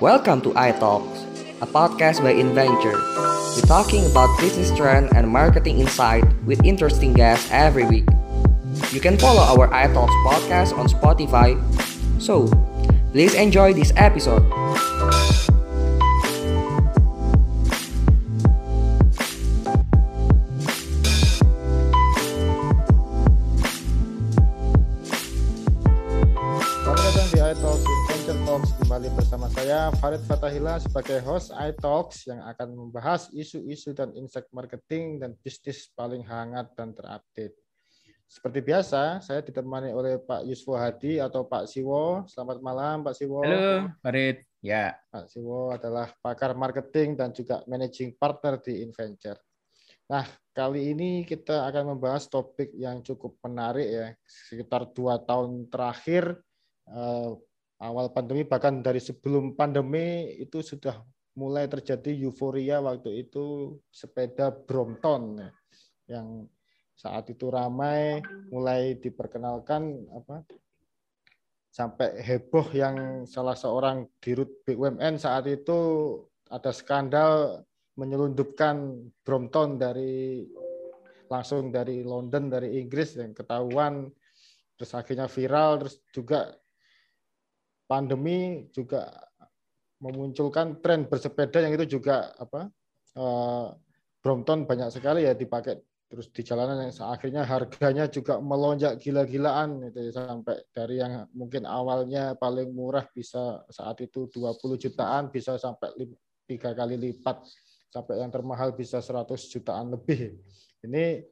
Welcome to iTalks, a podcast by Inventure. We're talking about business trend and marketing insight with interesting guests every week. You can follow our iTalks podcast on Spotify. So, please enjoy this episode. Farid Fatahila sebagai host iTalks yang akan membahas isu-isu dan insight marketing dan bisnis paling hangat dan terupdate. Seperti biasa, saya ditemani oleh Pak Yuswo Hadi atau Pak Siwo. Selamat malam Pak Siwo. Halo, Farid. Ya, Pak Siwo adalah pakar marketing dan juga managing partner di Inventure. Nah, kali ini kita akan membahas topik yang cukup menarik ya. Sekitar dua tahun terakhir, eh, awal pandemi, bahkan dari sebelum pandemi itu sudah mulai terjadi euforia waktu itu sepeda Brompton ya, yang saat itu ramai, mulai diperkenalkan apa sampai heboh yang salah seorang dirut BUMN saat itu ada skandal menyelundupkan Brompton dari langsung dari London dari Inggris yang ketahuan terus akhirnya viral terus juga pandemi juga memunculkan tren bersepeda yang itu juga apa eh, Brompton banyak sekali ya dipakai terus di jalanan yang akhirnya harganya juga melonjak gila-gilaan itu ya, sampai dari yang mungkin awalnya paling murah bisa saat itu 20 jutaan bisa sampai tiga kali lipat sampai yang termahal bisa 100 jutaan lebih. Ini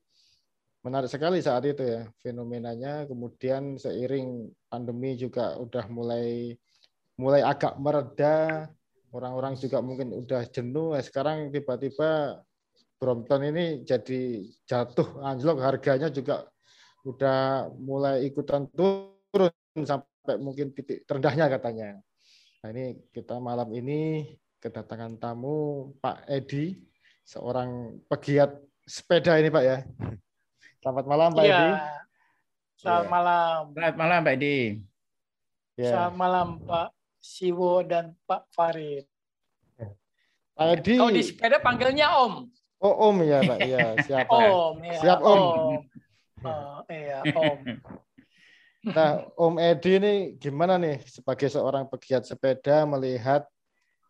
menarik sekali saat itu ya fenomenanya. Kemudian seiring pandemi juga udah mulai mulai agak mereda, orang-orang juga mungkin udah jenuh. Eh, Sekarang tiba-tiba Brompton ini jadi jatuh anjlok harganya juga udah mulai ikutan turun sampai mungkin titik terendahnya katanya. Nah ini kita malam ini kedatangan tamu Pak Edi, seorang pegiat sepeda ini Pak ya. Selamat malam Pak Iya. Edi. Selamat Iya. malam. selamat malam Pak Edi. Ya. Selamat malam Pak Siwo dan Pak Farid. Pak Edi. Kalau di sepeda panggilnya Om. Oh Om ya Pak. Iya siapa? Om ya. Siap, Om. Oh, iya Om. Nah Om Edi ini gimana nih sebagai seorang pegiat sepeda melihat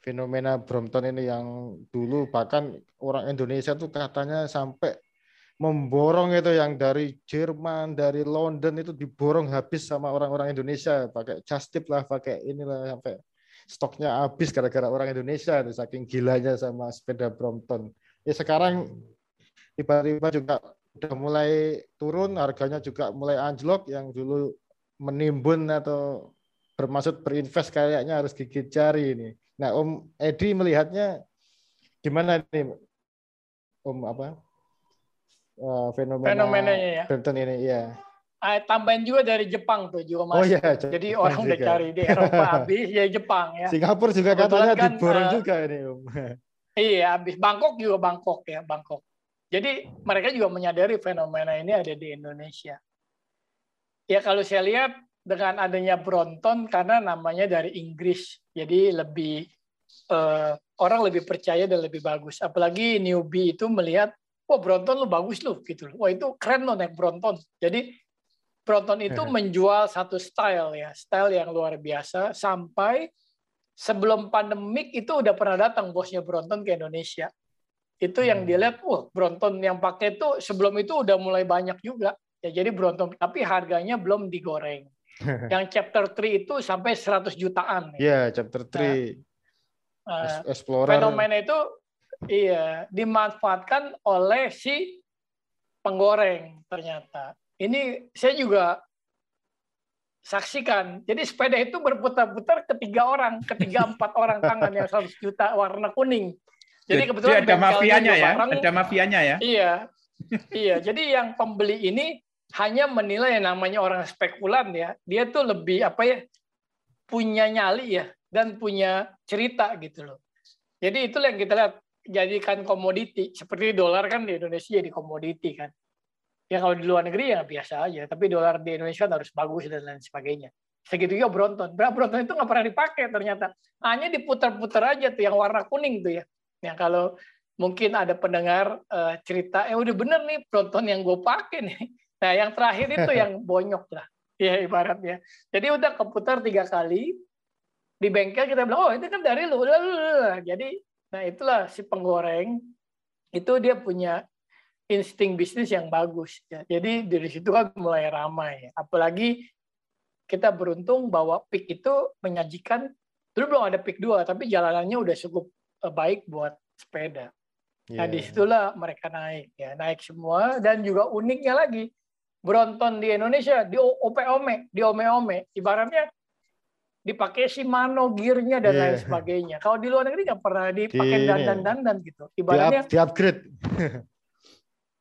fenomena Brompton ini yang dulu bahkan orang Indonesia tuh katanya sampai memborong itu yang dari Jerman, dari London itu diborong habis sama orang-orang Indonesia pakai just tip lah, pakai inilah sampai stoknya habis gara-gara orang Indonesia itu saking gilanya sama sepeda Brompton. Ya sekarang tiba-tiba juga udah mulai turun, harganya juga mulai anjlok yang dulu menimbun atau bermaksud berinvest kayaknya harus gigit jari ini. Nah, Om Edi melihatnya gimana nih, Om apa eh, fenomena Fenomenanya ya. Brompton ini? Iya. Ah, tambahin juga dari Jepang tuh juga Oh mas. iya. Jadi Jepang orang udah cari di Eropa habis ya Jepang ya. Singapura juga Kebetulan katanya kan, diborong eh, juga ini, Om. Iya, habis Bangkok juga Bangkok ya, Bangkok. Jadi mereka juga menyadari fenomena ini ada di Indonesia. Ya kalau saya lihat dengan adanya Brompton karena namanya dari Inggris, jadi lebih eh, orang lebih percaya dan lebih bagus. Apalagi newbie itu melihat, wah Brompton lu bagus lu gitu. loh. Wah itu keren loh naik Brompton. Jadi Brompton itu menjual satu style ya, style yang luar biasa sampai sebelum pandemik itu udah pernah datang bosnya Brompton ke Indonesia. Itu yang Hmm. dilihat, wah Brompton yang pakai itu sebelum itu udah mulai banyak juga. Ya jadi Brompton, tapi harganya belum digoreng. yang chapter 3 itu sampai 100 jutaan. Iya, chapter 3 Nah, Explorer. fenomena itu iya dimanfaatkan oleh si penggoreng ternyata. Ini saya juga saksikan. Jadi sepeda itu berputar-putar ketiga orang, ketiga empat orang tangan yang 100 juta warna kuning. Jadi kebetulan ada bengkelnya mafianya ya, bareng. ada mafianya ya. Iya. iya, jadi yang pembeli ini hanya menilai yang namanya orang spekulan ya. Dia tuh lebih apa ya? punya nyali ya dan punya cerita gitu loh. Jadi itulah yang kita lihat jadikan komoditi seperti dolar kan di Indonesia jadi komoditi kan. Ya kalau di luar negeri ya biasa aja, tapi dolar di Indonesia kan harus bagus dan lain sebagainya. segitiga Bronton. Bra Bronton itu nggak pernah dipakai ternyata. Hanya diputar-putar aja tuh yang warna kuning tuh ya. Yang kalau mungkin ada pendengar uh, cerita, eh udah bener nih Bronton yang gue pakai nih. Nah yang terakhir itu yang bonyok lah. Ya ibaratnya. Jadi udah keputar tiga kali. Di bengkel kita bilang, oh itu kan dari lu. Jadi nah itulah si penggoreng itu dia punya insting bisnis yang bagus. Ya. Jadi dari situ kan mulai ramai. Apalagi kita beruntung bahwa PIK itu menyajikan dulu belum ada PIK 2 tapi jalanannya udah cukup eh, baik buat sepeda. Yeah. Nah, iya. di situlah mereka naik ya, naik semua dan juga uniknya lagi Bronton di Indonesia di OPOME, di ome-ome, ibaratnya dipakai Shimano gearnya dan yeah. lain sebagainya. Kalau di luar negeri nggak pernah dipakai di, dandan-dandan gitu. Ibaratnya di, upgrade.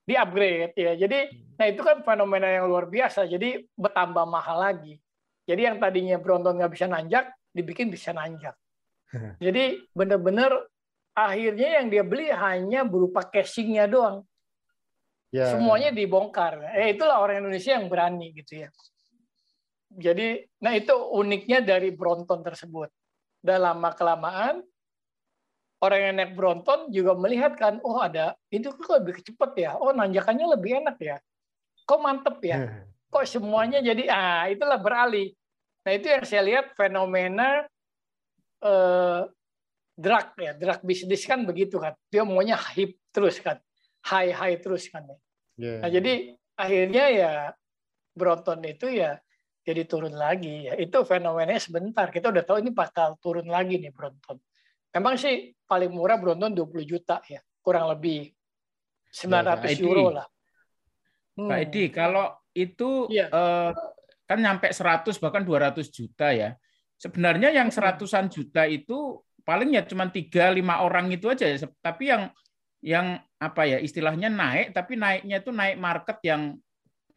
di upgrade ya. Jadi nah itu kan fenomena yang luar biasa. Jadi bertambah mahal lagi. Jadi yang tadinya Bronton nggak bisa nanjak, dibikin bisa nanjak. Jadi benar-benar akhirnya yang dia beli hanya berupa casingnya doang. Ya. Semuanya dibongkar. Eh itulah orang Indonesia yang berani gitu ya. Jadi, nah itu uniknya dari Bronton tersebut. Dan lama kelamaan orang yang naik Bronton juga melihat kan, oh ada itu kok lebih cepat ya, oh nanjakannya lebih enak ya, kok mantep ya. kok semuanya jadi ah itulah beralih. Nah itu yang saya lihat fenomena eh, drug ya, drug bisnis kan begitu kan. Dia maunya hip terus kan, high high terus kan. Yeah. Nah jadi akhirnya ya Broton itu ya jadi turun lagi ya. Itu fenomenanya sebentar. Kita udah tahu ini bakal turun lagi nih Broton. Memang sih paling murah Broton 20 juta ya, kurang lebih 900 ya, euro lah. Hmm. Pak Edi, kalau itu ya. eh, kan nyampe 100 bahkan 200 juta ya. Sebenarnya yang hmm. seratusan juta itu paling ya cuma tiga lima orang itu aja ya. Tapi yang yang apa ya istilahnya naik, tapi naiknya itu naik market yang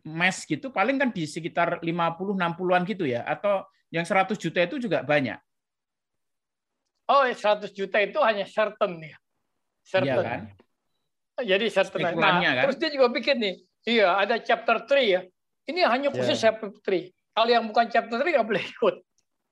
mass gitu, paling kan di sekitar 50 60-an gitu ya. Atau yang 100 juta itu juga banyak. Oh, 100 juta itu hanya certain ya. Certain. Iya kan? Jadi certain. Nah, kan? Terus dia juga bikin nih, iya ada chapter 3 ya ini hanya khusus yeah. chapter 3. Kalau yang bukan chapter 3 nggak boleh ikut.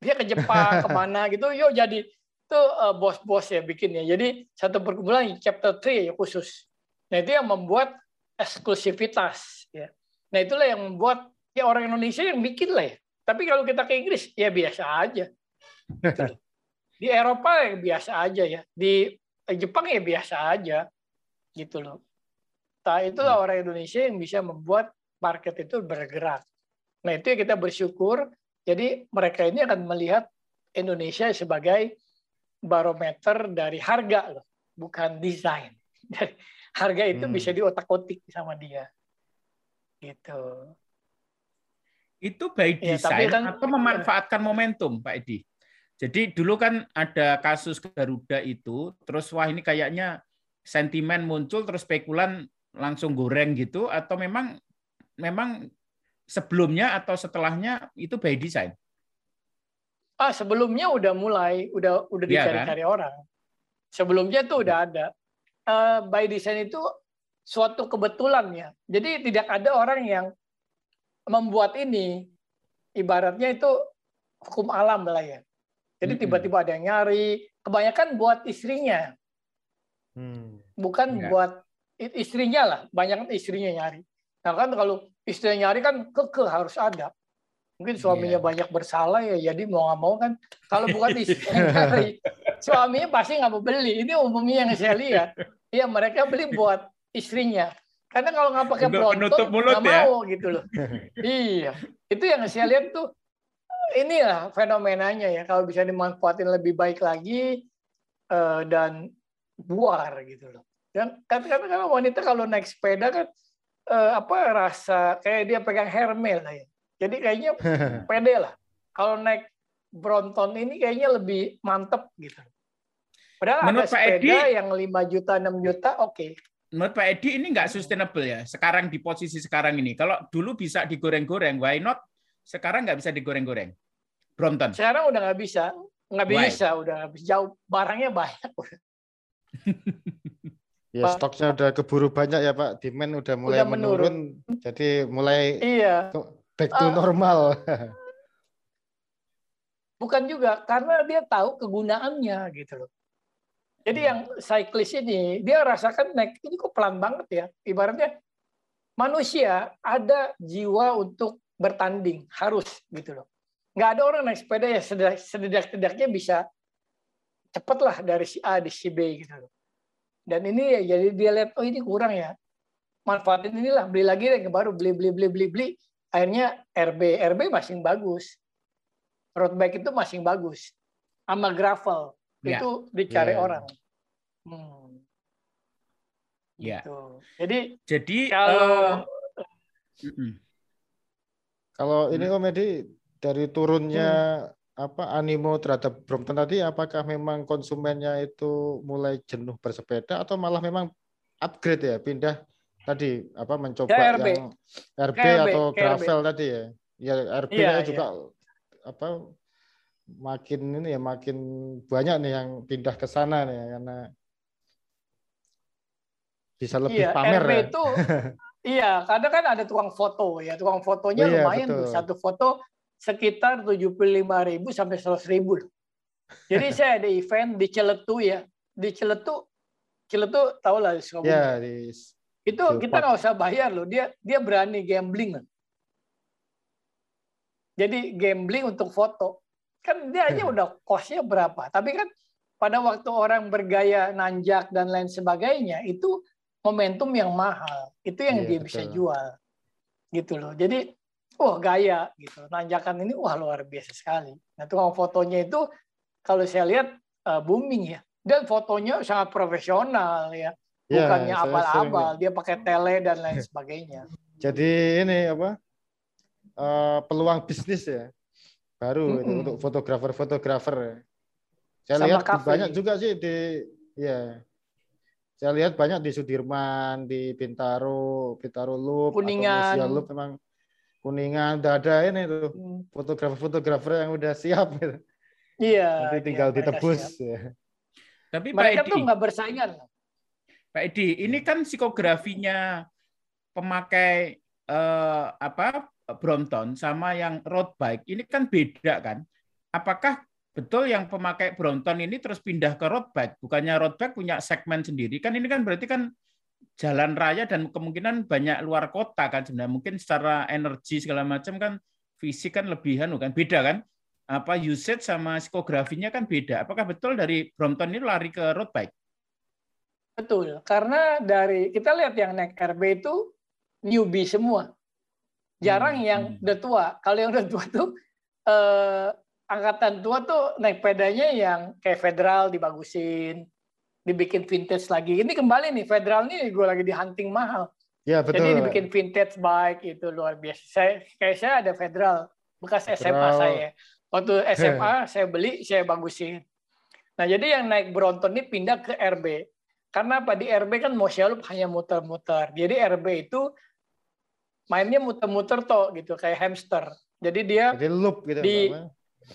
Dia ke Jepang, ke mana gitu, yuk jadi itu uh, bos-bos ya bikinnya. Jadi satu perkumpulan chapter 3 ya khusus. Nah itu yang membuat eksklusivitas. Ya. Nah itulah yang membuat ya orang Indonesia yang bikin lah ya. Tapi kalau kita ke Inggris ya biasa aja. Di Eropa ya biasa aja ya. Di Jepang ya biasa aja. Gitu loh. Nah itulah hmm. orang Indonesia yang bisa membuat market itu bergerak. Nah itu yang kita bersyukur. Jadi mereka ini akan melihat Indonesia sebagai barometer dari harga loh, bukan desain. harga itu hmm. bisa diotak-otik sama dia. Gitu. Itu by ya, design kan, atau memanfaatkan momentum, Pak Edi? Jadi dulu kan ada kasus Garuda itu, terus wah ini kayaknya sentimen muncul, terus spekulan langsung goreng gitu, atau memang memang sebelumnya atau setelahnya itu by design? Ah, sebelumnya udah mulai, udah udah iya dicari-cari ya, kan? orang. Sebelumnya tuh udah ada. Uh, by design itu suatu kebetulan ya. Jadi tidak ada orang yang membuat ini ibaratnya itu hukum alam lah ya. Jadi tiba-tiba ada yang nyari, kebanyakan buat istrinya. Hmm. Bukan ya. buat istrinya lah, banyak istrinya nyari. Nah kan kalau istrinya nyari kan keke harus ada. Mungkin suaminya yeah. banyak bersalah ya, jadi mau nggak mau kan. Kalau bukan istrinya nyari, suaminya pasti nggak mau beli. Ini umumnya yang saya lihat. Iya mereka beli buat istrinya. Karena kalau nggak pakai penutup mulut nggak ya? mau gitu loh. iya, itu yang saya lihat tuh inilah fenomenanya ya. Kalau bisa dimanfaatin lebih baik lagi uh, dan buar gitu loh. Dan kata-kata wanita kalau naik sepeda kan uh, apa rasa kayak dia pegang Hermes lah ya. Jadi kayaknya pede lah. Kalau naik Bronton ini kayaknya lebih mantep gitu. Padahal Menurut ada Pak sepeda Edi, yang 5 juta, 6 juta, oke. Okay. Menurut Pak Edi ini nggak sustainable ya, sekarang di posisi sekarang ini. Kalau dulu bisa digoreng-goreng, why not sekarang nggak bisa digoreng-goreng? Bronton. Sekarang udah nggak bisa. Nggak bisa, udah nggak bisa. Jauh, barangnya banyak. Ya stoknya udah keburu banyak ya Pak. Demand udah mulai udah menurun. menurun. Jadi mulai iya. back to uh, normal. Bukan juga karena dia tahu kegunaannya gitu loh. Jadi yang cyclist ini dia rasakan naik ini kok pelan banget ya. Ibaratnya manusia ada jiwa untuk bertanding harus gitu loh. Nggak ada orang naik sepeda ya sedidak-tidaknya bisa cepet lah dari si A di si B gitu loh. Dan ini ya jadi dia lihat oh ini kurang ya. Manfaatin inilah beli lagi deh baru beli beli beli beli beli. Akhirnya RB RB masih bagus. Road bike itu masih bagus. Sama gravel ya. itu dicari yeah. orang. Hmm. Ya. Gitu. Jadi jadi kalau uh, kalau ini komedi dari turunnya hmm apa animo terhadap Brompton tadi apakah memang konsumennya itu mulai jenuh bersepeda atau malah memang upgrade ya pindah tadi apa mencoba ya, RB. yang RB, RB atau gravel tadi ya ya RB ya, juga ya. apa makin ini ya makin banyak nih yang pindah ke sana nih karena bisa lebih iya, pamer ya. itu iya kadang kan ada tukang foto ya tukang fotonya oh, iya, lumayan betul. tuh satu foto sekitar 75.000 sampai 100.000. Jadi saya ada event di Celetu ya. Di Celetu, Celetu tahu lah Ya, di itu kita nggak usah bayar loh. Dia dia berani gambling. Jadi gambling untuk foto. Kan dia aja udah costnya berapa. Tapi kan pada waktu orang bergaya nanjak dan lain sebagainya itu momentum yang mahal. Itu yang iya, dia betul. bisa jual. Gitu loh. Jadi wah gaya gitu. Nanjakan ini wah luar biasa sekali. Nah tukang fotonya itu kalau saya lihat uh, booming ya. Dan fotonya sangat profesional ya. ya Bukannya ya, abal-abal, dia pakai tele dan lain sebagainya. Jadi ini apa? Uh, peluang bisnis ya. Baru mm -hmm. itu untuk fotografer-fotografer. Ya. Saya Sama lihat kafe. banyak juga sih di ya. Saya lihat banyak di Sudirman, di Bintaro, Bintaro Loop, Kuningan. atau Loop memang kuningan udah ada ini tuh hmm. fotografer-fotografer yang udah siap gitu. Iya. Nanti tinggal iya, ditebus. Ya. Tapi mereka Pak Edi, tuh nggak bersaingan. Pak Edi, ini kan psikografinya pemakai eh, apa Brompton sama yang road bike ini kan beda kan? Apakah betul yang pemakai Brompton ini terus pindah ke road bike? Bukannya road bike punya segmen sendiri? Kan ini kan berarti kan jalan raya dan kemungkinan banyak luar kota kan sebenarnya mungkin secara energi segala macam kan fisik kan lebihan kan beda kan apa usage sama psikografinya kan beda apakah betul dari Brompton ini lari ke road bike betul karena dari kita lihat yang naik RB itu newbie semua jarang hmm. yang hmm. udah tua kalau yang udah tua tuh eh, angkatan tua tuh naik pedanya yang kayak federal dibagusin dibikin vintage lagi. Ini kembali nih federal nih gue lagi di hunting mahal. Ya betul. Jadi dibikin vintage bike itu luar biasa. Saya kayak saya ada federal bekas federal. SMA saya. Waktu SMA saya beli saya bagusin. Nah jadi yang naik Bronton ini pindah ke RB. Karena apa di RB kan Mosia Loop hanya muter-muter. Jadi RB itu mainnya muter-muter toh gitu kayak hamster. Jadi dia Jadi loop gitu. Di,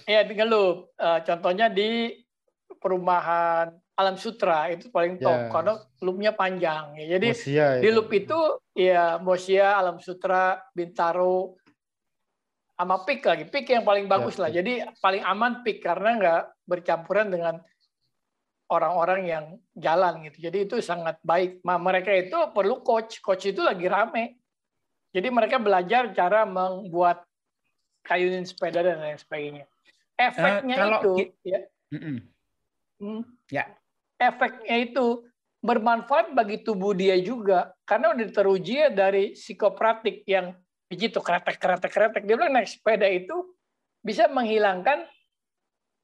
Iya, di loop. Uh, contohnya di perumahan Alam Sutra itu paling top yeah. karena loopnya panjang ya. Jadi Mosia, di loop itu ya Mosia, Alam Sutra, Bintaro, sama Pik lagi. Pik yang paling ya, bagus yeah, lah. Jadi paling aman Pik karena nggak bercampuran dengan orang-orang yang jalan gitu. Jadi itu sangat baik. Mereka itu perlu coach. Coach itu lagi rame. Jadi mereka belajar cara membuat kayunin sepeda dan lain sebagainya. Efeknya uh, kalau, itu ya. Mm -mm. Hmm. Ya efeknya itu bermanfaat bagi tubuh dia juga karena udah teruji ya dari psikopratik yang begitu kretek kretek kretek dia bilang naik sepeda itu bisa menghilangkan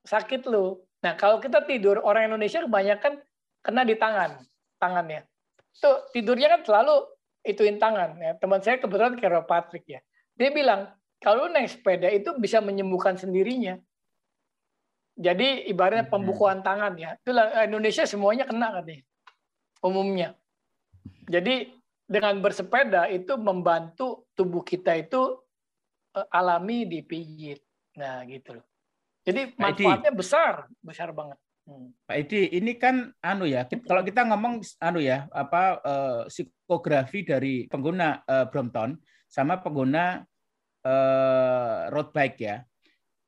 sakit lu. Nah kalau kita tidur orang Indonesia kebanyakan kena di tangan tangannya. Tuh tidurnya kan selalu ituin tangan ya. Teman saya kebetulan chiropractic ya. Dia bilang kalau naik sepeda itu bisa menyembuhkan sendirinya. Jadi ibaratnya hmm. pembukuan tangan ya. Itulah Indonesia semuanya kena katanya. Umumnya. Jadi dengan bersepeda itu membantu tubuh kita itu eh, alami dipijit. Nah, gitu loh. Jadi manfaatnya besar, besar banget. Pak Edi, ini kan anu ya, kalau kita ngomong anu ya, apa eh, psikografi dari pengguna eh, Brompton sama pengguna eh, road bike ya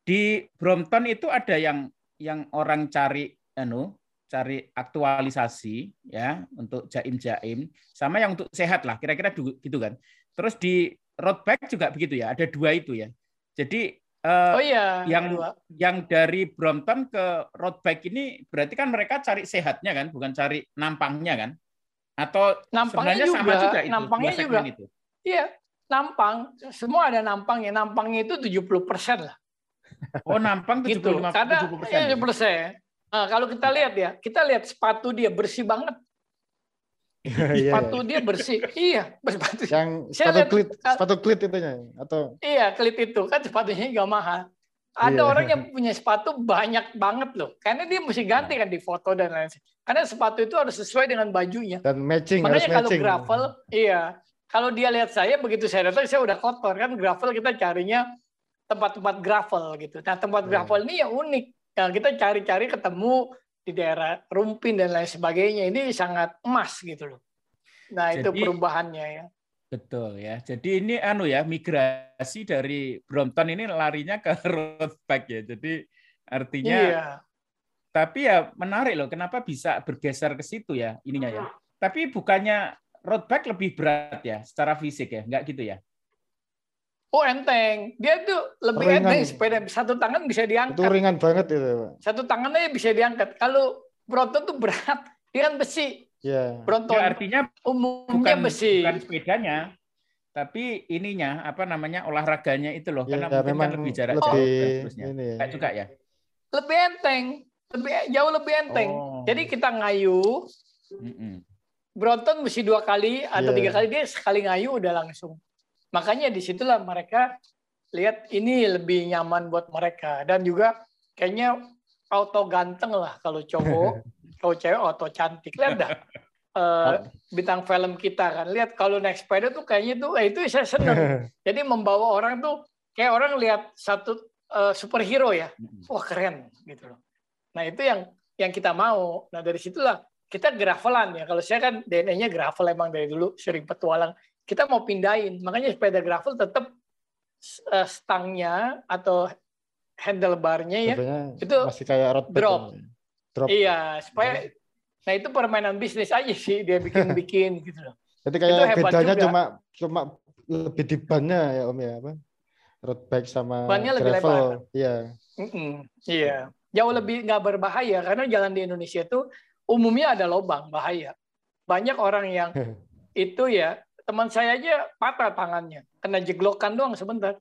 di Brompton itu ada yang yang orang cari anu cari aktualisasi ya untuk jaim-jaim sama yang untuk sehat lah kira-kira gitu kan. Terus di road bike juga begitu ya, ada dua itu ya. Jadi uh, oh iya, yang dua. yang dari Brompton ke road bike ini berarti kan mereka cari sehatnya kan, bukan cari nampangnya kan? Atau nampangnya juga, sama juga itu, nampangnya juga. Itu. Iya, nampang. Semua ada nampangnya. Nampangnya itu 70 persen lah. Oh, nampang 75 gitu. Karena 70 persen. Ya, persen. Nah, kalau kita lihat ya, kita lihat sepatu dia bersih banget. Iya, iya. sepatu dia bersih. iya, sepatu. Yang sepatu klit, sepatu klit itunya atau Iya, klit itu kan sepatunya nggak mahal. Ada iya. orang yang punya sepatu banyak banget loh. Karena dia mesti ganti kan di foto dan lain lain. Karena sepatu itu harus sesuai dengan bajunya. Dan matching Makanya harus kalau matching. gravel, iya. Kalau dia lihat saya begitu saya datang saya udah kotor kan gravel kita carinya tempat-tempat gravel gitu. Nah tempat iya. gravel ini ya unik yang kita cari-cari ketemu di daerah Rumpin dan lain sebagainya ini sangat emas gitu loh. Nah Jadi, itu perubahannya ya. Betul ya. Jadi ini anu ya migrasi dari Brompton ini larinya ke road bike ya. Jadi artinya iya. Tapi ya menarik loh kenapa bisa bergeser ke situ ya ininya ya. Tapi bukannya road bike lebih berat ya secara fisik ya, enggak gitu ya? Oh enteng, dia tuh lebih ringan. enteng sepeda satu tangan bisa diangkat. Itu ringan banget itu. Satu tangan aja bisa diangkat. Kalau Brompton tuh berat, dia kan besi. Ya. Brompton ya, artinya umumnya bukan, besi. Bukan sepedanya, tapi ininya apa namanya olahraganya itu loh. Ya, karena ya, mungkin kan lebih jarak lebih, jauh terusnya. Ini ya. juga ya. Lebih enteng, lebih jauh lebih enteng. Oh. Jadi kita ngayu. Mm -mm. Brompton mesti dua kali atau yeah. tiga kali dia sekali ngayu udah langsung Makanya di situlah mereka lihat ini lebih nyaman buat mereka. Dan juga kayaknya auto ganteng lah kalau cowok, kalau cewek auto cantik. Lihat dah. Uh, bintang film kita kan. Lihat kalau naik sepeda tuh kayaknya tuh eh, itu saya seneng. Jadi membawa orang tuh kayak orang lihat satu uh, superhero ya. Wah keren gitu loh. Nah itu yang yang kita mau. Nah dari situlah kita gravelan ya. Kalau saya kan DNA-nya gravel emang dari dulu sering petualang kita mau pindahin. Makanya sepeda gravel tetap uh, stangnya atau handlebarnya ya Sebenarnya itu masih kayak road drop. drop. Iya, supaya nah itu permainan bisnis aja sih dia bikin-bikin gitu loh. Jadi kayak bedanya juga. cuma cuma lebih di bannya ya Om ya apa? Road bike sama bannya lebih gravel. lebar. Iya. Mm -mm, iya. Jauh lebih nggak berbahaya karena jalan di Indonesia itu umumnya ada lubang bahaya. Banyak orang yang itu ya Teman saya aja patah tangannya, kena jeglokan doang sebentar.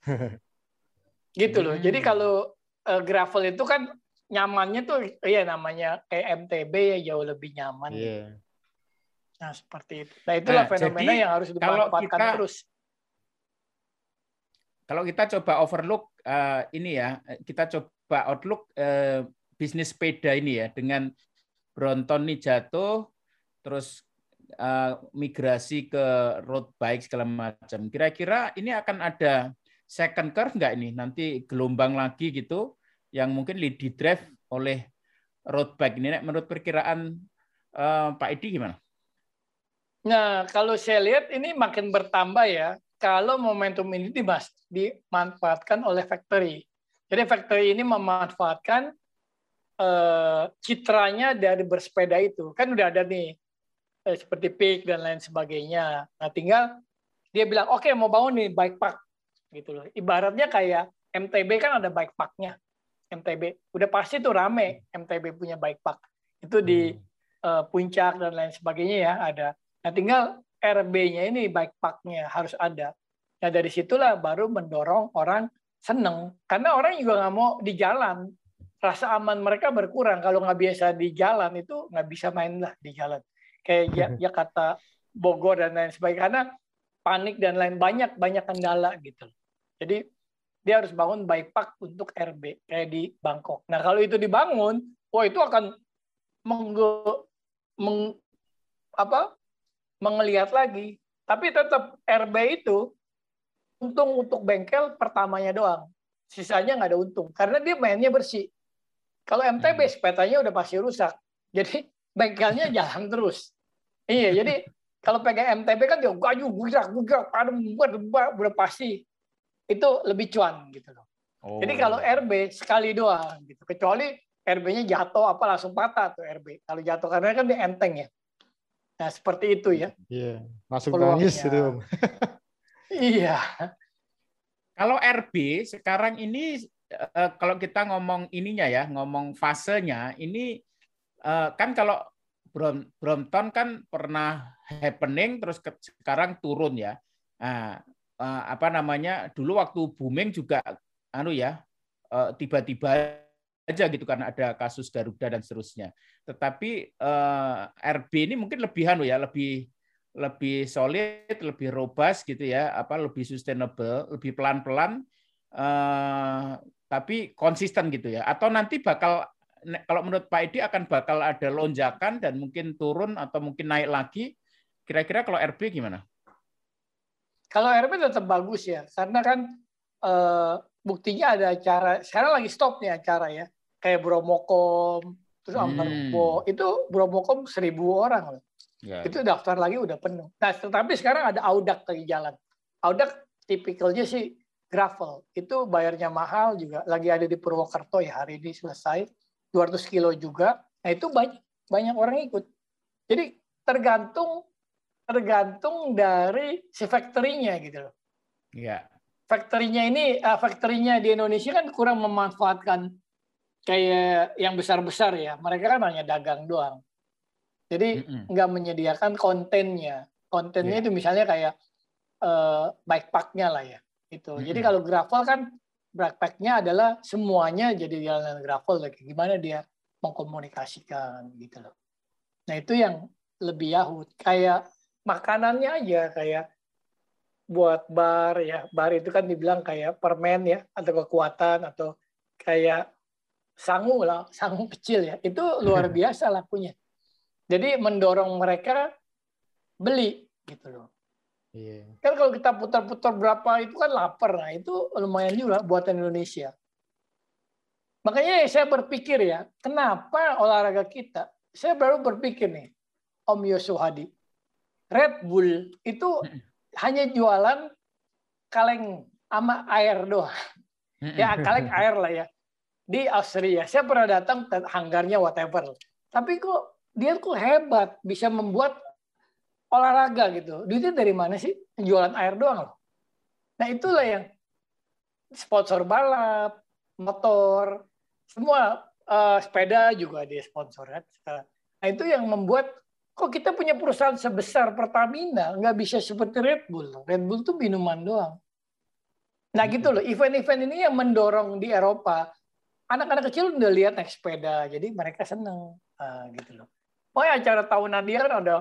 gitu loh. Jadi hmm. kalau uh, gravel itu kan nyamannya tuh ya namanya kayak MTB ya jauh lebih nyaman. Yeah. Nah seperti itu. Nah itulah nah, fenomena yang harus dimanfaatkan kita, terus. Kalau kita coba overlook uh, ini ya, kita coba outlook uh, bisnis sepeda ini ya dengan Bronton nih jatuh, terus uh, migrasi ke road bike segala macam. Kira-kira ini akan ada second curve nggak ini? Nanti gelombang lagi gitu yang mungkin di drive oleh road bike ini. Menurut perkiraan uh, Pak Edi gimana? Nah, kalau saya lihat ini makin bertambah ya. Kalau momentum ini dimas, dimanfaatkan oleh factory. Jadi factory ini memanfaatkan uh, citranya dari bersepeda itu. Kan udah ada nih eh, seperti PIK dan lain sebagainya. Nah, tinggal dia bilang, oke okay, mau bangun nih bike park. gitu loh. Ibaratnya kayak MTB kan ada bike parknya. MTB udah pasti tuh rame MTB punya bike park. Itu di hmm. uh, puncak dan lain sebagainya ya ada. Nah, tinggal RB-nya ini bike parknya harus ada. Nah, dari situlah baru mendorong orang seneng. Karena orang juga nggak mau di jalan. Rasa aman mereka berkurang. Kalau nggak biasa di jalan itu nggak bisa main lah di jalan kayak ya, ya kata Bogor dan lain sebagainya karena panik dan lain banyak banyak kendala gitu. Jadi dia harus bangun park untuk RB kayak di Bangkok. Nah kalau itu dibangun, wah itu akan meng, meng apa mengelihat lagi. Tapi tetap RB itu untung untuk bengkel pertamanya doang. Sisanya nggak ada untung karena dia mainnya bersih. Kalau MTB hmm. sepetanya udah pasti rusak. Jadi bengkelnya jalan terus. Iya, jadi kalau pegang MTB kan dia gaju, gerak, gerak, padam, udah pasti itu lebih cuan gitu loh. Oh. Jadi kalau RB sekali doang gitu. Kecuali RB-nya jatuh apa langsung patah tuh RB. Kalau jatuh karena kan dia enteng ya. Nah, seperti itu ya. Iya, langsung Peluangnya. nangis itu. iya. Kalau RB sekarang ini eh, kalau kita ngomong ininya ya, ngomong fasenya, ini eh, kan kalau Brompton kan pernah happening terus sekarang turun ya. Nah, eh, apa namanya? Dulu waktu booming juga anu ya, tiba-tiba aja gitu karena ada kasus Garuda dan seterusnya. Tetapi eh, RB ini mungkin lebih anu ya, lebih lebih solid, lebih robust gitu ya, apa lebih sustainable, lebih pelan-pelan eh, tapi konsisten gitu ya. Atau nanti bakal kalau menurut Pak Edi akan bakal ada lonjakan dan mungkin turun atau mungkin naik lagi. Kira-kira kalau RB gimana? Kalau RB tetap bagus ya, karena kan eh, buktinya ada acara sekarang lagi stop nih acara ya kayak Bromokom, terus Ambarbo, hmm. itu Bromokom seribu orang loh. Ya. Itu daftar lagi udah penuh. Nah, tetapi sekarang ada Audak lagi jalan. Audak tipikalnya sih gravel. Itu bayarnya mahal juga. Lagi ada di Purwokerto ya hari ini selesai. 200 kilo juga. Nah, itu banyak banyak orang ikut. Jadi tergantung tergantung dari si factory-nya gitu loh. Iya. Factory-nya ini, uh, factory-nya di Indonesia kan kurang memanfaatkan kayak yang besar-besar ya, mereka kan hanya dagang doang. Jadi nggak menyediakan kontennya. Kontennya yeah. itu misalnya kayak uh, bikepacknya lah ya. Itu. Mm-hmm. Jadi kalau gravel kan bikepacknya adalah semuanya jadi jalanan gravel lagi. Gimana dia mengkomunikasikan gitu loh. Nah itu yang lebih yahut. Kayak makanannya aja kayak buat bar ya. Bar itu kan dibilang kayak permen ya atau kekuatan atau kayak sangu lah, sangu kecil ya, itu luar biasa lakunya. Jadi mendorong mereka beli gitu loh. Yeah. Kan kalau kita putar-putar berapa itu kan lapar, nah itu lumayan juga buatan Indonesia. Makanya saya berpikir ya, kenapa olahraga kita? Saya baru berpikir nih, Om Yosuf Hadi, Red Bull itu hanya jualan kaleng sama air doang. Ya kaleng air lah ya di Austria. Saya pernah datang ke hanggarnya whatever. Tapi kok dia kok hebat bisa membuat olahraga gitu. Duitnya dari mana sih? Jualan air doang loh. Nah itulah yang sponsor balap, motor, semua uh, sepeda juga dia sponsor kan. Nah itu yang membuat kok kita punya perusahaan sebesar Pertamina nggak bisa seperti Red Bull. Red Bull tuh minuman doang. Nah gitu loh, event-event ini yang mendorong di Eropa anak-anak kecil udah lihat naik sepeda, jadi mereka seneng uh, gitu loh. Pokoknya acara tahunan dia kan ada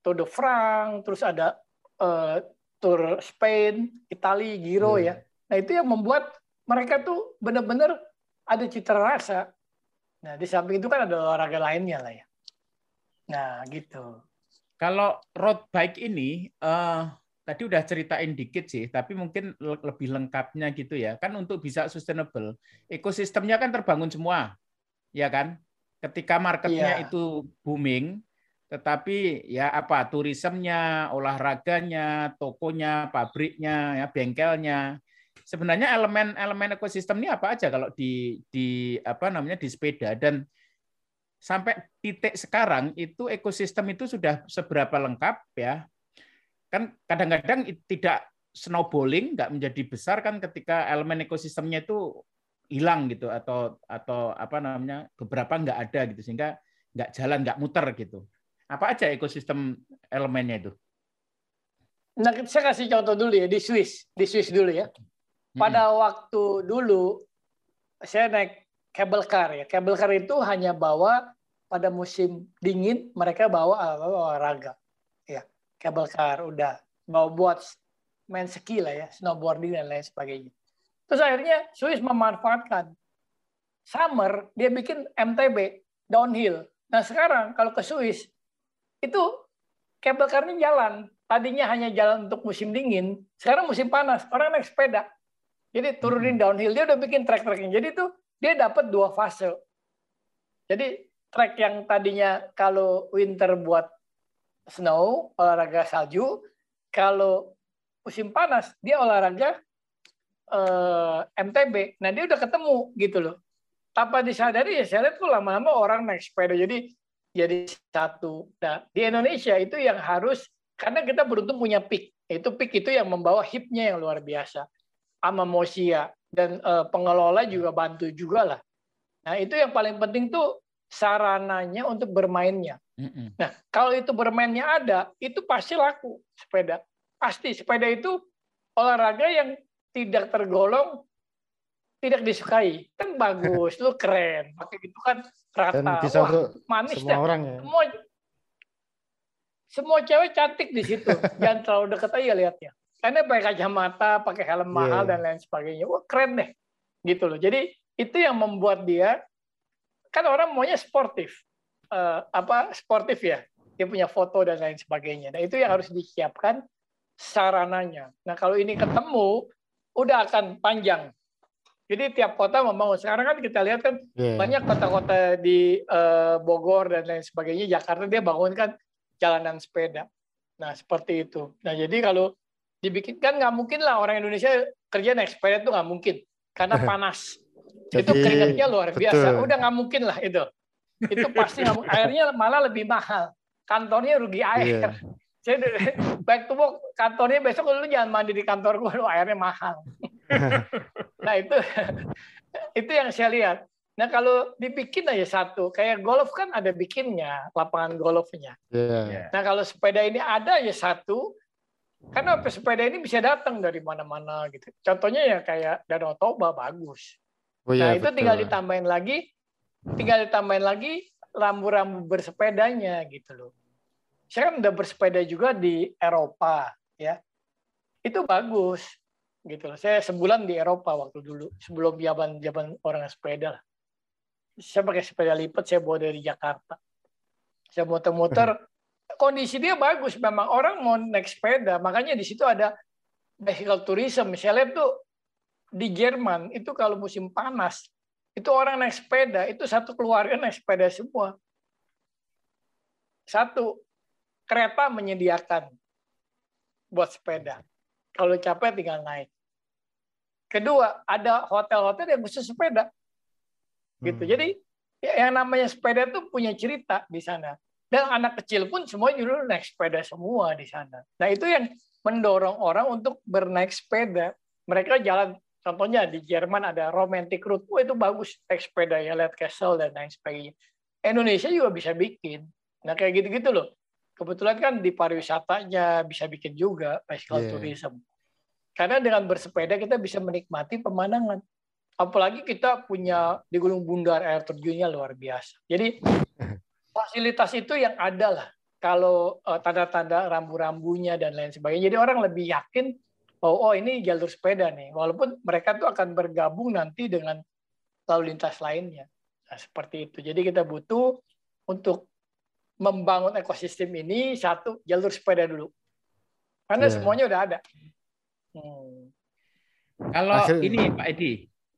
Tour de France, terus ada uh, Tour Spain, Italia, Giro yeah. ya. Nah itu yang membuat mereka tuh benar-benar ada citra rasa. Nah di samping itu kan ada olahraga lainnya lah ya. Nah gitu. Kalau road bike ini, uh, tadi udah ceritain dikit sih, tapi mungkin lebih lengkapnya gitu ya. Kan untuk bisa sustainable, ekosistemnya kan terbangun semua, ya kan? Ketika marketnya yeah. itu booming, tetapi ya apa turismenya, olahraganya, tokonya, pabriknya, ya bengkelnya, sebenarnya elemen-elemen ekosistem ini apa aja kalau di di apa namanya di sepeda? Dan sampai titik sekarang itu ekosistem itu sudah seberapa lengkap ya? Kan kadang-kadang tidak snowballing nggak menjadi besar kan ketika elemen ekosistemnya itu hilang gitu atau atau apa namanya beberapa nggak ada gitu sehingga nggak jalan nggak muter gitu apa aja ekosistem elemennya itu? Nah saya kasih contoh dulu ya di Swiss di Swiss dulu ya. Pada hmm. waktu dulu saya naik cable car ya. Cable car itu hanya bawa pada musim dingin mereka bawa olahraga. Cable car udah. Mau buat main ski lah ya snowboarding dan lain sebagainya. Terus akhirnya Swiss memanfaatkan. Summer dia bikin MTB downhill. Nah sekarang kalau ke Swiss itu cable car-nya jalan tadinya hanya jalan untuk musim dingin sekarang musim panas orang naik sepeda jadi turunin hmm. downhill dia udah bikin track-tracknya jadi tuh dia dapat dua fase jadi track yang tadinya kalau winter buat snow, olahraga salju. Kalau musim panas, dia olahraga eh, MTB. Nah dia udah ketemu gitu loh. Tanpa disadari ya saya lihat tuh lama-lama orang naik sepeda jadi jadi satu. Nah di Indonesia itu yang harus karena kita beruntung punya pick. Itu pick itu yang membawa hipnya yang luar biasa. Ama Mosia dan uh, pengelola juga bantu juga lah. Nah itu yang paling penting tuh sarananya untuk bermainnya. Nah, kalau itu bermainnya ada, itu pasti laku sepeda. Pasti sepeda itu olahraga yang tidak tergolong tidak disukai. Kan bagus, lu keren. Pakai gitu kan rata. Dan bisa Wah, manis semua dah. orang ya. Semua semua cewek cantik di situ. Jangan terlalu dekat aja lihatnya. Karena pakai kacamata, pakai helm yeah. mahal dan lain sebagainya. Wah, keren deh. Gitu loh. Jadi itu yang membuat dia kan orang maunya sportif uh, apa sportif ya dia punya foto dan lain sebagainya nah itu yang harus disiapkan sarananya nah kalau ini ketemu udah akan panjang jadi tiap kota membangun sekarang kan kita lihat kan yeah. banyak kota-kota di uh, Bogor dan lain sebagainya Jakarta dia bangun kan jalanan sepeda nah seperti itu nah jadi kalau dibikin kan nggak mungkin lah orang Indonesia kerja naik sepeda itu nggak mungkin karena panas jadi, itu keringatnya luar biasa. Betul. Udah nggak mungkin lah itu. Itu pasti mungkin. Airnya malah lebih mahal. Kantornya rugi air. Yeah. Jadi baik tuh kantornya besok lu jangan mandi di kantor gua, lu airnya mahal. nah itu itu yang saya lihat. Nah kalau dibikin aja satu, kayak golf kan ada bikinnya, lapangan golfnya. Yeah. Nah kalau sepeda ini ada aja satu, karena sepeda ini bisa datang dari mana-mana gitu. Contohnya ya kayak Danau Toba bagus. Oh, iya, nah itu betul. tinggal ditambahin lagi, tinggal ditambahin lagi rambu-rambu bersepedanya gitu loh. Saya kan udah bersepeda juga di Eropa ya, itu bagus gitu loh. Saya sebulan di Eropa waktu dulu sebelum zaman zaman orang sepeda lah. Saya pakai sepeda lipat, saya bawa dari Jakarta. Saya muter-muter, kondisi dia bagus. Memang orang mau naik sepeda, makanya di situ ada vehicle tourism. Saya lihat tuh di Jerman itu kalau musim panas itu orang naik sepeda itu satu keluarga naik sepeda semua. Satu kereta menyediakan buat sepeda. Kalau capek tinggal naik. Kedua, ada hotel-hotel yang khusus sepeda. Gitu. Hmm. Jadi yang namanya sepeda itu punya cerita di sana. Dan anak kecil pun semua dulu naik sepeda semua di sana. Nah itu yang mendorong orang untuk bernaik sepeda. Mereka jalan Contohnya di Jerman ada romantic route, oh, itu bagus naik sepeda ya, lihat castle dan lain sebagainya. Indonesia juga bisa bikin. Nah kayak gitu-gitu loh. Kebetulan kan di pariwisatanya bisa bikin juga bicycle yeah. tourism. Karena dengan bersepeda kita bisa menikmati pemandangan. Apalagi kita punya di Gunung Bundar air terjunnya luar biasa. Jadi fasilitas itu yang ada lah. Kalau uh, tanda-tanda rambu-rambunya dan lain sebagainya. Jadi orang lebih yakin oh, oh ini jalur sepeda nih. Walaupun mereka tuh akan bergabung nanti dengan lalu lintas lainnya. Nah, seperti itu. Jadi kita butuh untuk membangun ekosistem ini satu jalur sepeda dulu. Karena yeah. semuanya udah ada. Hmm. Kalau Akhirnya. ini Pak Edi,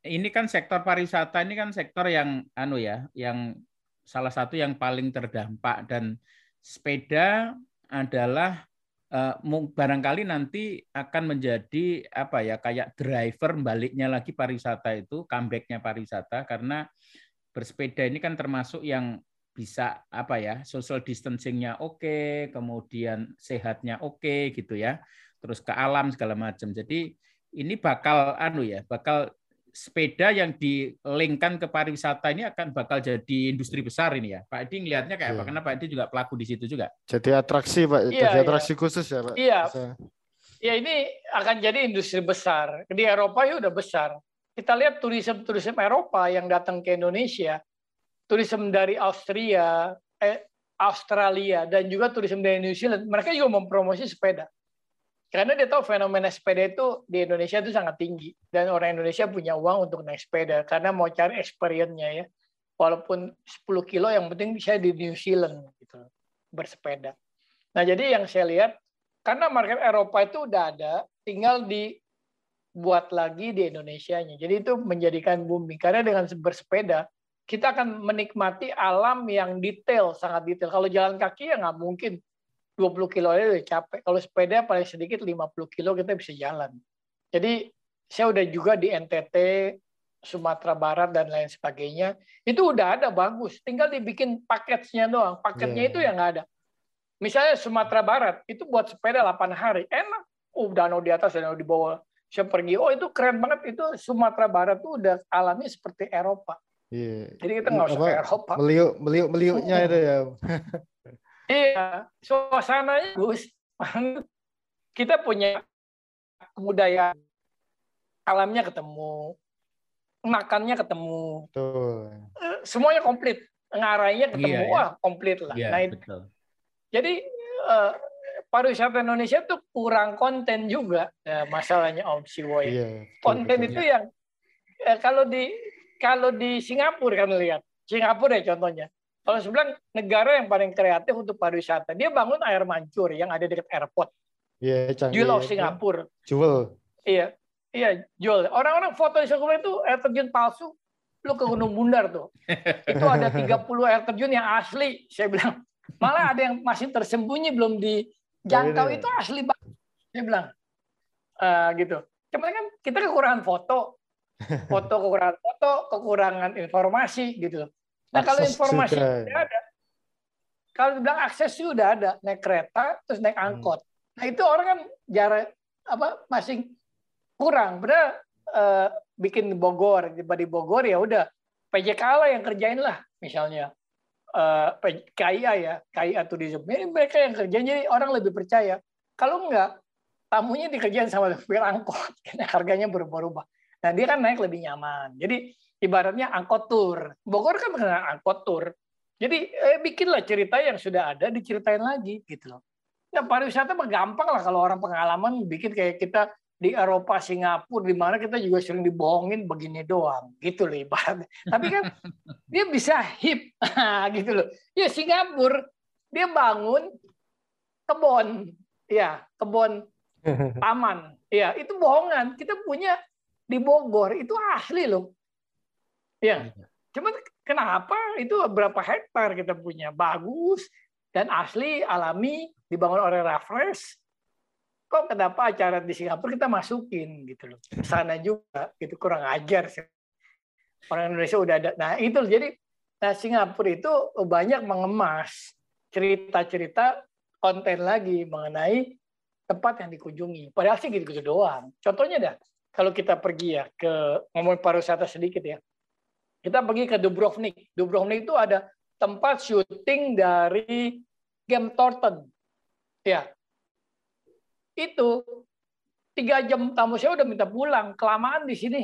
ini kan sektor pariwisata ini kan sektor yang anu ya, yang salah satu yang paling terdampak dan sepeda adalah uh, barangkali nanti akan menjadi apa ya kayak driver baliknya lagi pariwisata itu comebacknya pariwisata karena bersepeda ini kan termasuk yang bisa apa ya social distancingnya oke kemudian sehatnya oke gitu ya terus ke alam segala macam jadi ini bakal anu ya bakal sepeda yang dilingkan ke pariwisata ini akan bakal jadi industri besar ini ya. Pak Edi ngelihatnya kayak apa? Iya. Karena Pak Edi juga pelaku di situ juga. Jadi atraksi Pak, iya, jadi iya. atraksi khusus ya Pak. Iya. Ya ini akan jadi industri besar. Di Eropa ya udah besar. Kita lihat turisme-turisme Eropa yang datang ke Indonesia, turisme dari Austria, eh, Australia, dan juga turisme dari New Zealand, mereka juga mempromosi sepeda. Karena dia tahu fenomena sepeda itu di Indonesia itu sangat tinggi dan orang Indonesia punya uang untuk naik sepeda karena mau cari experience-nya ya. Walaupun 10 kilo yang penting bisa di New Zealand gitu bersepeda. Nah, jadi yang saya lihat karena market Eropa itu udah ada, tinggal dibuat lagi di Indonesia-nya. Jadi itu menjadikan bumi karena dengan bersepeda kita akan menikmati alam yang detail, sangat detail. Kalau jalan kaki ya nggak mungkin 20 kilo aja udah capek. Kalau sepeda paling sedikit 50 kilo kita bisa jalan. Jadi saya udah juga di NTT, Sumatera Barat dan lain sebagainya. Itu udah ada bagus, tinggal dibikin paketnya doang. Paketnya yeah. itu yang nggak ada. Misalnya Sumatera Barat itu buat sepeda 8 hari, enak. Uh, danau di atas, danau di bawah. Saya pergi, oh itu keren banget. Itu Sumatera Barat tuh udah alamnya seperti Eropa. Iya. Jadi kita nggak usah ke Eropa. Meliuk, meliuk, meliuknya itu ya. iya, suasananya bagus. kita punya kebudayaan alamnya ketemu, makannya ketemu, betul. Eh, semuanya komplit, ngarainya ketemu, iya, wah ya. komplit lah. Iya, nah, betul. Jadi uh, pariwisata Indonesia tuh kurang konten juga ya, masalahnya Om Siwoy. Iya, konten betul. itu yang eh, kalau di kalau di Singapura kan lihat, Singapura ya contohnya. Kalau sebelah negara yang paling kreatif untuk pariwisata, dia bangun air mancur yang ada dekat airport. Iya, yeah, Jewel of Singapura. Jewel. Iya, Iya, jual. Orang-orang foto di Singapura itu air terjun palsu. Lu ke Gunung Bundar tuh. Itu ada 30 air terjun yang asli. Saya bilang, malah ada yang masih tersembunyi belum dijangkau itu asli banget. Saya bilang, uh, gitu. Cuma kan kita kekurangan foto, foto kekurangan foto, kekurangan informasi gitu. Nah kalau informasi sudah ada, kalau bilang akses sudah ada, naik kereta terus naik hmm. angkot. Nah itu orang kan jarak apa masing kurang. Benar uh, bikin Bogor, tiba di Bogor ya udah PJK lah yang kerjain lah misalnya. Uh, eh, KIA ya, KIA tourism. Ini mereka yang kerjain jadi orang lebih percaya. Kalau enggak, tamunya dikerjain sama supir angkot, karena harganya berubah-ubah. Nah dia kan naik lebih nyaman. Jadi ibaratnya angkot tour. Bogor kan kena angkot tour. Jadi eh, bikinlah cerita yang sudah ada diceritain lagi gitu loh. Nah pariwisata mah gampang lah kalau orang pengalaman bikin kayak kita di Eropa, Singapura, di mana kita juga sering dibohongin begini doang, gitu loh ibaratnya. Tapi kan dia bisa hip, gitu loh. Ya Singapura, dia bangun kebun, ya kebun taman, ya itu bohongan. Kita punya di Bogor itu asli loh, ya. Iya. Cuman kenapa itu berapa hektar kita punya? Bagus dan asli alami dibangun oleh Raffles. Kok kenapa acara di Singapura kita masukin gitu loh? Sana juga gitu kurang ajar sih. Orang Indonesia udah ada. Nah itu jadi nah Singapura itu banyak mengemas cerita-cerita konten lagi mengenai tempat yang dikunjungi. Padahal sih gitu-gitu doang. Contohnya dah kalau kita pergi ya ke ngomong pariwisata sedikit ya. Kita pergi ke Dubrovnik. Dubrovnik itu ada tempat syuting dari Game Thornton. Ya. Itu tiga jam tamu saya udah minta pulang. Kelamaan di sini.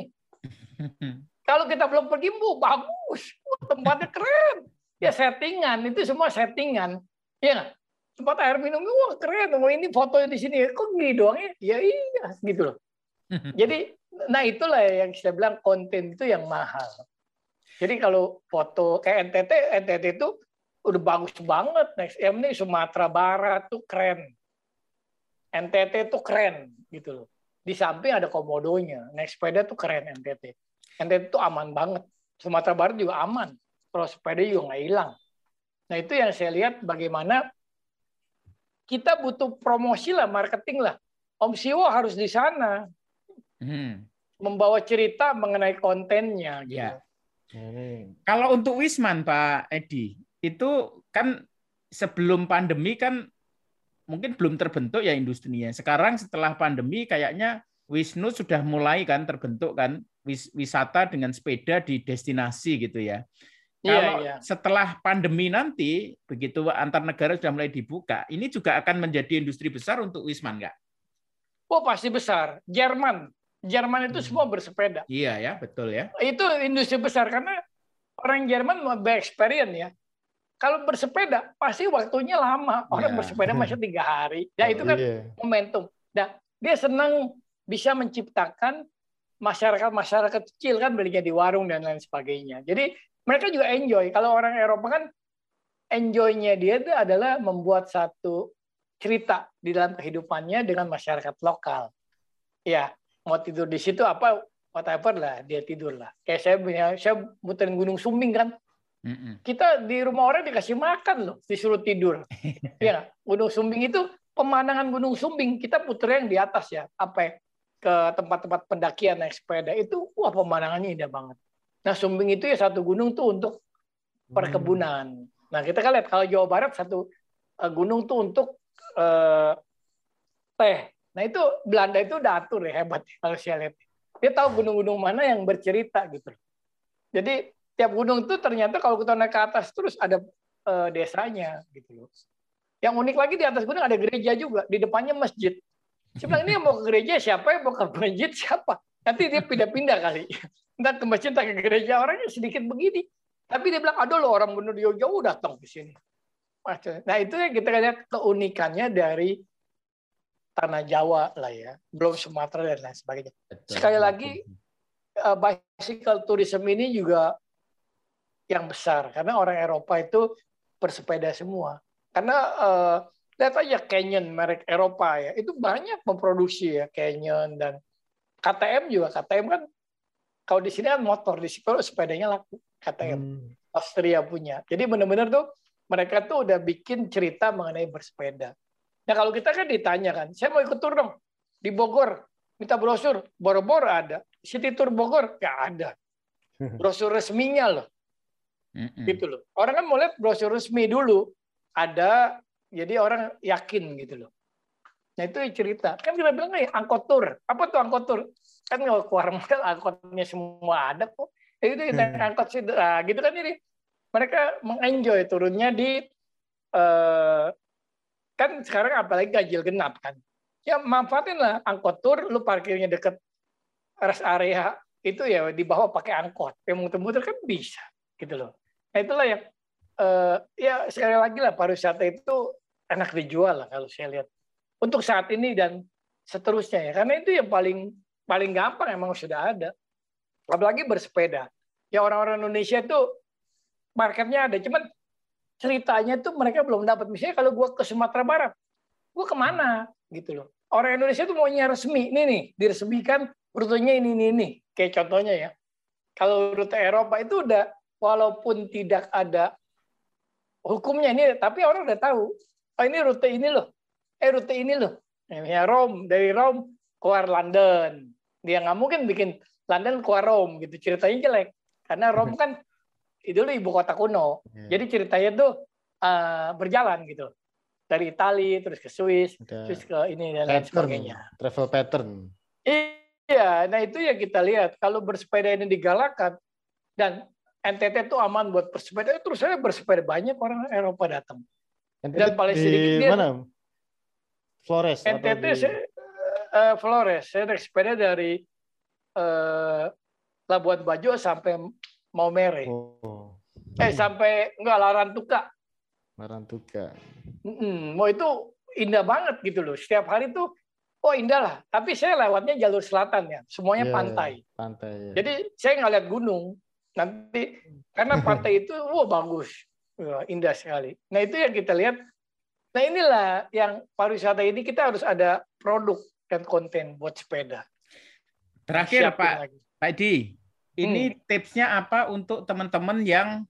Kalau kita belum pergi bu bagus. Tempatnya keren. Ya settingan. Itu semua settingan. Ya tempat air minum wah keren. Ini foto di sini. Kok gini doang ya ya iya. Gitu loh jadi nah itulah yang saya bilang konten itu yang mahal jadi kalau foto kayak NTT NTT itu udah bagus banget next yang ini Sumatera Barat tuh keren NTT tuh keren gitu loh. Di samping ada komodonya. Naik sepeda tuh keren NTT. NTT tuh aman banget. Sumatera Barat juga aman. Kalau sepeda juga nggak hilang. Nah itu yang saya lihat bagaimana kita butuh promosi lah, marketing lah. Om Siwo harus di sana. Hmm. Membawa cerita mengenai kontennya. Gitu. Ya. Hmm. Kalau untuk Wisman Pak Edi, itu kan sebelum pandemi kan mungkin belum terbentuk ya industrinya. Sekarang setelah pandemi kayaknya Wisnu sudah mulai kan terbentuk kan wis wisata dengan sepeda di destinasi gitu ya. Iya, Kalau iya. setelah pandemi nanti begitu antar negara sudah mulai dibuka, ini juga akan menjadi industri besar untuk Wisman nggak? Oh pasti besar. Jerman, Jerman itu hmm. semua bersepeda. Iya ya, betul ya. Itu industri besar karena orang Jerman mau experience ya kalau bersepeda pasti waktunya lama. Orang yeah. bersepeda masih tiga hari. Ya itu kan yeah. momentum. Nah, dia senang bisa menciptakan masyarakat-masyarakat kecil kan belinya di warung dan lain sebagainya. Jadi mereka juga enjoy. Kalau orang Eropa kan enjoy-nya dia itu adalah membuat satu cerita di dalam kehidupannya dengan masyarakat lokal. Ya, mau tidur di situ apa whatever lah dia tidur lah. Kayak saya punya saya muterin Gunung Sumbing kan Mm-mm. Kita di rumah orang dikasih makan loh, disuruh tidur. ya, Gunung Sumbing itu pemandangan Gunung Sumbing kita puter yang di atas ya, apa? Ya? ke tempat-tempat pendakian naik sepeda itu wah pemandangannya indah banget. Nah Sumbing itu ya satu gunung tuh untuk perkebunan. Nah kita kan lihat kalau Jawa Barat satu uh, gunung tuh untuk uh, teh. Nah itu Belanda itu udah atur ya hebat ya, kalau saya lihat. Dia tahu gunung-gunung mana yang bercerita gitu. Jadi tiap gunung itu ternyata kalau kita naik ke atas terus ada uh, desanya gitu loh. Yang unik lagi di atas gunung ada gereja juga, di depannya masjid. Bilang ini yang mau ke gereja siapa yang mau ke masjid siapa? Nanti dia pindah-pindah kali. Entah ke masjid, entah ke gereja orangnya sedikit begini. Tapi dia bilang, aduh lo orang benar jauh-jauh datang ke sini. Nah itu yang kita lihat keunikannya dari tanah Jawa lah ya, belum Sumatera dan lain sebagainya. Sekali lagi, uh, bicycle tourism ini juga yang besar karena orang Eropa itu bersepeda semua. Karena uh, lihat aja Canyon merek Eropa ya, itu banyak memproduksi ya Canyon dan KTM juga. KTM kan kalau di sini kan motor, di sini sepedanya laku KTM. Hmm. Austria punya. Jadi benar-benar tuh mereka tuh udah bikin cerita mengenai bersepeda. Nah kalau kita kan ditanya kan, saya mau ikut tur dong di Bogor, minta brosur, boro-boro ada. City Tour Bogor nggak ada. Brosur resminya loh. Mm-mm. Gitu loh. Orang kan mau lihat brosur resmi dulu. Ada, jadi orang yakin gitu loh. Nah itu cerita. Kan kita bilang ya angkot tur. Apa tuh angkot tur? Kan kalau keluar model angkotnya semua ada kok. Ya itu kita hmm. angkot sih. Nah, gitu kan ini. Mereka mengenjoy turunnya di eh, kan sekarang apalagi ganjil genap kan. Ya manfaatin lah angkot tur, lu parkirnya deket rest area itu ya di bawah pakai angkot. Yang muter-muter kan bisa gitu loh. Nah itulah yang uh, ya sekali lagi lah pariwisata itu enak dijual lah kalau saya lihat untuk saat ini dan seterusnya ya karena itu yang paling paling gampang emang sudah ada apalagi bersepeda ya orang-orang Indonesia itu marketnya ada cuman ceritanya tuh mereka belum dapat. Misalnya kalau gua ke Sumatera Barat gua ke mana? Gitu loh. Orang Indonesia tuh maunya resmi. Ini nih diresmikan rutenya ini ini ini. Kayak contohnya ya. Kalau rute Eropa itu udah walaupun tidak ada hukumnya ini tapi orang udah tahu oh ini rute ini loh. Eh rute ini loh. Ya Rome dari Rome keluar London. Dia nggak mungkin bikin London keluar Rome gitu. Ceritanya jelek. Karena Rome kan itu dulu ibu kota kuno. Yeah. jadi ceritanya tuh uh, berjalan gitu. Dari Italia terus ke Swiss Ada terus ke ini dan lain sebagainya. travel pattern. Iya nah itu ya kita lihat. Kalau bersepeda ini digalakan dan NTT itu aman buat bersepeda terus saya bersepeda banyak orang Eropa datang. NTT dan paling sedikit di mana? Flores NTT di... saya, uh, Flores. Saya naik sepeda dari uh, Labuan Bajo sampai Maumere oh. eh sampai enggak Larantuka Larantuka mm mau itu indah banget gitu loh. Setiap hari tuh oh indah lah. Tapi saya lewatnya jalur selatan ya. Semuanya yeah, pantai. pantai yeah. jadi saya nggak lihat gunung. Nanti karena pantai itu wow bagus. Indah sekali. Nah itu yang kita lihat. Nah inilah yang pariwisata ini kita harus ada produk dan konten buat sepeda. Terakhir Siapin Pak lagi. Pak Di ini hmm. tipsnya apa untuk teman-teman yang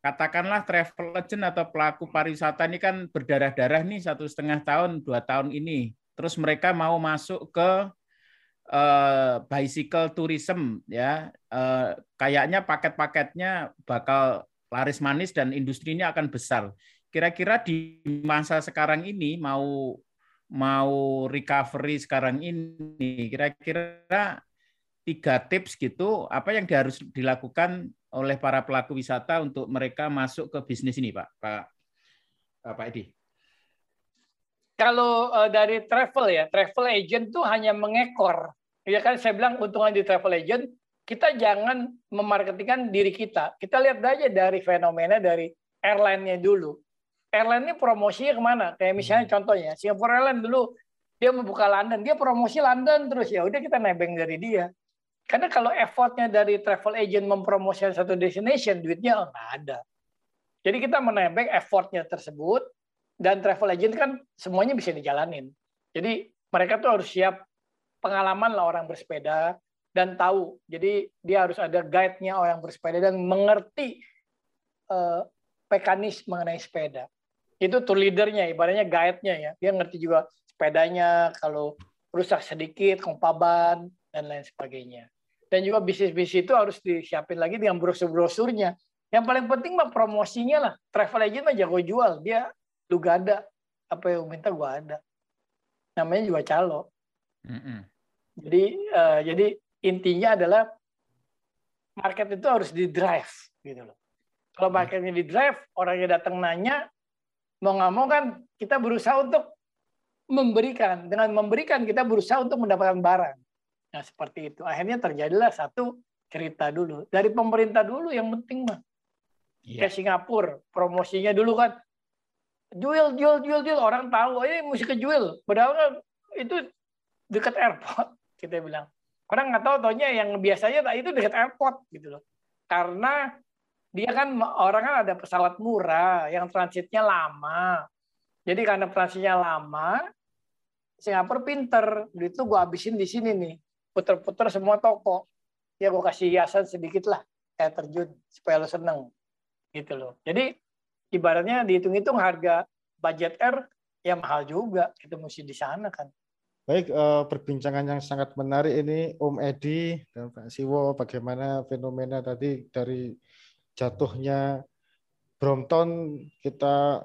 katakanlah travel agent atau pelaku pariwisata ini kan berdarah-darah nih satu setengah tahun dua tahun ini terus mereka mau masuk ke uh, bicycle tourism ya uh, kayaknya paket-paketnya bakal laris manis dan industrinya akan besar. Kira-kira di masa sekarang ini mau mau recovery sekarang ini kira-kira tiga tips gitu apa yang harus dilakukan oleh para pelaku wisata untuk mereka masuk ke bisnis ini Pak Pak Pak Edi kalau uh, dari travel ya travel agent tuh hanya mengekor Ya kan saya bilang untungan di travel agent, kita jangan memarketingkan diri kita. Kita lihat aja dari fenomena dari airline-nya dulu. Airline ini promosinya ke mana? Kayak misalnya hmm. contohnya, Singapore Airlines dulu dia membuka London, dia promosi London terus ya udah kita nebeng dari dia. Karena kalau effortnya dari travel agent mempromosikan satu destination, duitnya nggak ada. Jadi kita menebeng effortnya tersebut, dan travel agent kan semuanya bisa dijalanin. Jadi mereka tuh harus siap pengalaman lah orang bersepeda dan tahu. Jadi dia harus ada guide-nya orang bersepeda dan mengerti uh, mekanis mengenai sepeda. Itu tour leader-nya, ibaratnya guide-nya ya. Dia ngerti juga sepedanya, kalau rusak sedikit, kompaban dan lain sebagainya. Dan juga bisnis-bisnis itu harus disiapin lagi dengan brosur-brosurnya. Yang paling penting mah promosinya lah. Travel agent mah jago jual. Dia lu gak ada. Apa yang minta gua ada. Namanya juga calo. Mm -hmm. Jadi uh, jadi intinya adalah market itu harus di drive gitu loh. Kalau marketnya di drive, orangnya datang nanya, mau nggak mau kan kita berusaha untuk memberikan. Dengan memberikan kita berusaha untuk mendapatkan barang. Nah seperti itu. Akhirnya terjadilah satu cerita dulu dari pemerintah dulu yang penting mah. Yeah. Kayak Singapura, promosinya dulu kan jual jual jual jual orang tahu oh, ini musik jual padahal kan itu dekat airport kita bilang orang nggak tahu taunya yang biasanya itu dekat airport gitu loh karena dia kan orang kan ada pesawat murah yang transitnya lama. Jadi karena transitnya lama, Singapura pinter. Duit itu gue habisin di sini nih. Puter-puter semua toko. Ya gue kasih hiasan sedikit lah. Kayak terjun. Supaya lo seneng. Gitu loh. Jadi ibaratnya dihitung-hitung harga budget air ya mahal juga. Kita mesti di sana kan. Baik, uh, perbincangan yang sangat menarik ini Om Edi dan Pak Siwo, bagaimana fenomena tadi dari jatuhnya Brompton kita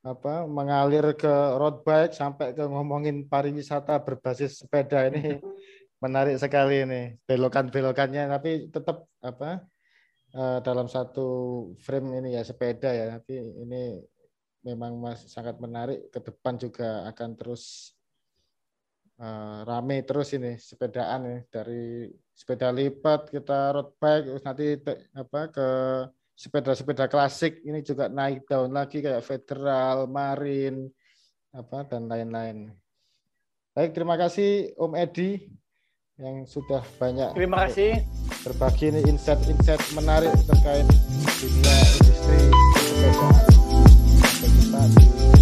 apa mengalir ke road bike sampai ke ngomongin pariwisata berbasis sepeda ini menarik sekali ini belokan-belokannya tapi tetap apa uh, dalam satu frame ini ya sepeda ya tapi ini memang masih sangat menarik ke depan juga akan terus uh, rame terus ini sepedaan ya dari sepeda lipat kita road bike terus nanti apa ke sepeda-sepeda klasik ini juga naik daun lagi kayak federal, marin apa dan lain-lain. Baik, terima kasih Om Edi yang sudah banyak terima kasih berbagi ini insight-insight menarik terkait dunia industri pekerjaan. Sampai di